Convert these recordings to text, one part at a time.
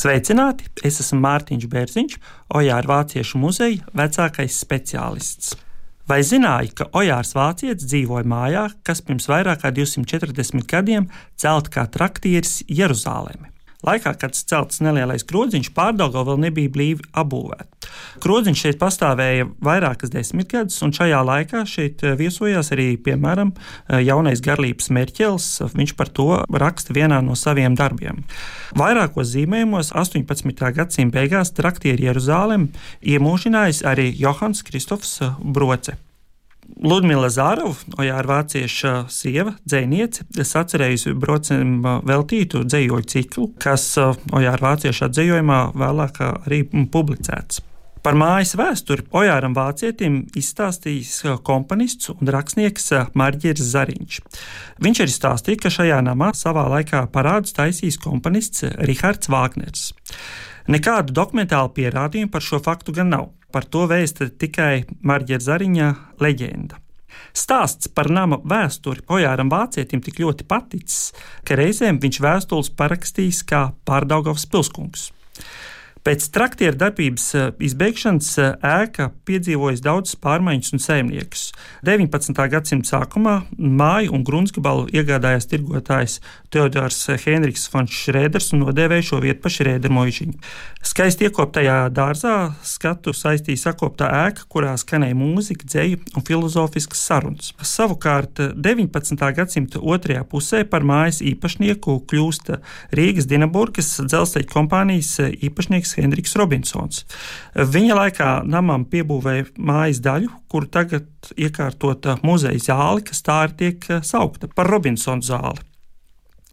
Sveicināti! Es esmu Mārtiņš Bērziņš, Ojāra Vāciešu muzeja vecākais speciālists. Vai zināji, ka Ojārs Vācietis dzīvoja mājā, kas pirms vairāk kā 240 gadiem celta kā traktieris Jeruzālēmē? Laikā, kad celts nelielais krodziņš, pārdaugo vēl nebija blīvi apbūvēta. Krodziņš šeit pastāvēja vairākas desmitgades, un šajā laikā šeit eh, viesojās arī, piemēram, eh, jaunais garlības Merķels. Viņš par to raksta vienā no saviem darbiem. Vairākos zīmējumos 18. gadsimta beigās traktieri Jeruzālēm iemūžinājis arī Johans Kristofs Broce. Ludmila Zārova, Ojāra vācieša sieva, dzēniece, atcerējusi brocim veltītu dzējoļu ciklu, kas Ojāra vācieša atzējojumā vēlāk arī publicēts. Par mājas vēsturi Ojāram Vācietim izstāstījis komponists un rakstnieks Marģers Zariņš. Viņš arī stāstīja, ka šajā namā savā laikā parādus taisījis komponists Rihards Vāgners. Nekādu dokumentālu pierādījumu par šo faktu gan nav. Par to vēsta tikai Marģera Zariņa leģenda. Stāsts par nama vēsturi Ojāram Vācietim tik ļoti paticis, ka reizēm viņš vēstules parakstījis kā Pārdaugavs pilskungs. Pēc traktieru darbības eh, izbeigšanas eh, ēka piedzīvojas daudzas pārmaiņas un saimniekus. 19. gadsimta sākumā māju un gruntsgabalu iegādājās tirgotājs Teodors Henriks Fons Šrēders un nodēvēja šo vietu pa Šrēderu mūžiņu. Skaisti iekoptajā dārzā skatu saistīja sakoptā ēka, kurā skanēja mūzika, dzēja un filozofiskas sarunas. Savukārt 19. gadsimta otrajā pusē par mājas īpašnieku kļūst Rīgas Dienaburgas dzelzceļa kompānijas īpašnieks Džeks Henriks Robinsons. Viņa laikā namam piebūvēja mājas daļu, kur tagad iekārtota muzeja zāle, kas tā ir tiek saukta par Robinsona zāli.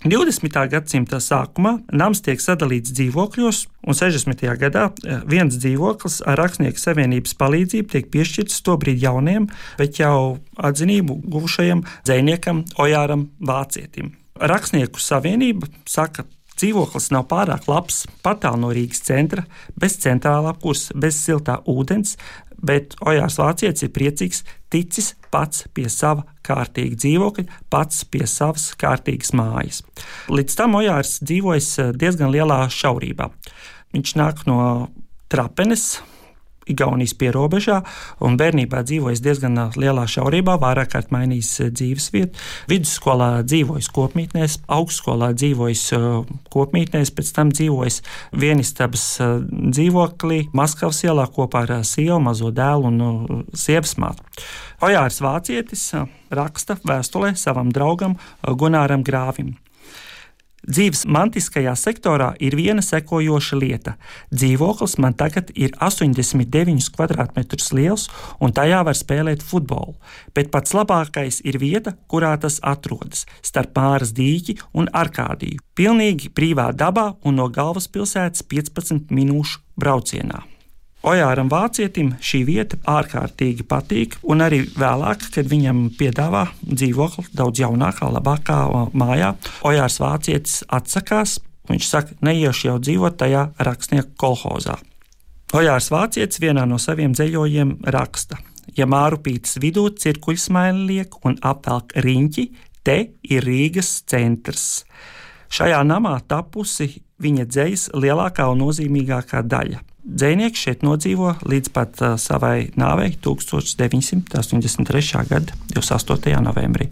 20. gadsimta sākumā nams tiek sadalīts dzīvokļos, un 60. gadā eh, viens dzīvoklis ar Rakstnieku savienības palīdzību tiek piešķirts tobrīd jauniem, bet jau atzinību guvušajam dziniekam Ojāram Vācietim. Rakstnieku savienība saka, Dzīvoklis nav pārāk labs, patālu no Rīgas centra, bez centrālā kursa, bez siltā ūdens, bet Ojārs Vācietis ir priecīgs, ticis pats pie sava kārtīga dzīvokļa, pats pie savas kārtīgas mājas. Līdz tam Ojārs dzīvojas diezgan lielā šaurībā. Viņš nāk no Trapenes, Igaunijas pierobežā, un bērnībā dzīvojis diezgan lielā šaurībā, vairāk kārt mainījis dzīvesvietu. Vidusskolā dzīvojis kopmītnēs, augstskolā dzīvojis kopmītnēs, pēc tam dzīvojis vienistabas dzīvoklī Maskavas ielā kopā ar sievu, mazo dēlu un sievas mātu. Ojārs Vācietis raksta vēstulē savam draugam Gunāram Grāvim. Dzīves mantiskajā sektorā ir viena sekojoša lieta. Dzīvoklis man tagad ir 89 km2 liels, un tajā var spēlēt futbolu. Bet pats labākais ir vieta, kurā tas atrodas - starp Māras dīķi un Arkādiju. Pilnīgi brīvā dabā un no galvaspilsētas 15 minūšu braucienā. Ojāram Vācietim šī vieta ārkārtīgi patīk, un arī vēlāk, kad viņam piedāvā dzīvokli daudz jaunākā, labākā mājā, Ojārs Vācietis atsakās. Viņš saka, neiešu jau dzīvot tajā rakstnieku kolhozā. Ojārs Vācietis vienā no saviem dzējojiem raksta: Ja Mārupītas vidū cirkuļsmaili liek un apvelk riņķi, te ir Rīgas centrs. Šajā namā tapusi viņa dzējas lielākā un nozīmīgākā daļa. Dzēnieks šeit nodzīvo līdz pat uh, savai nāvei 1983. gada 28. novembrī.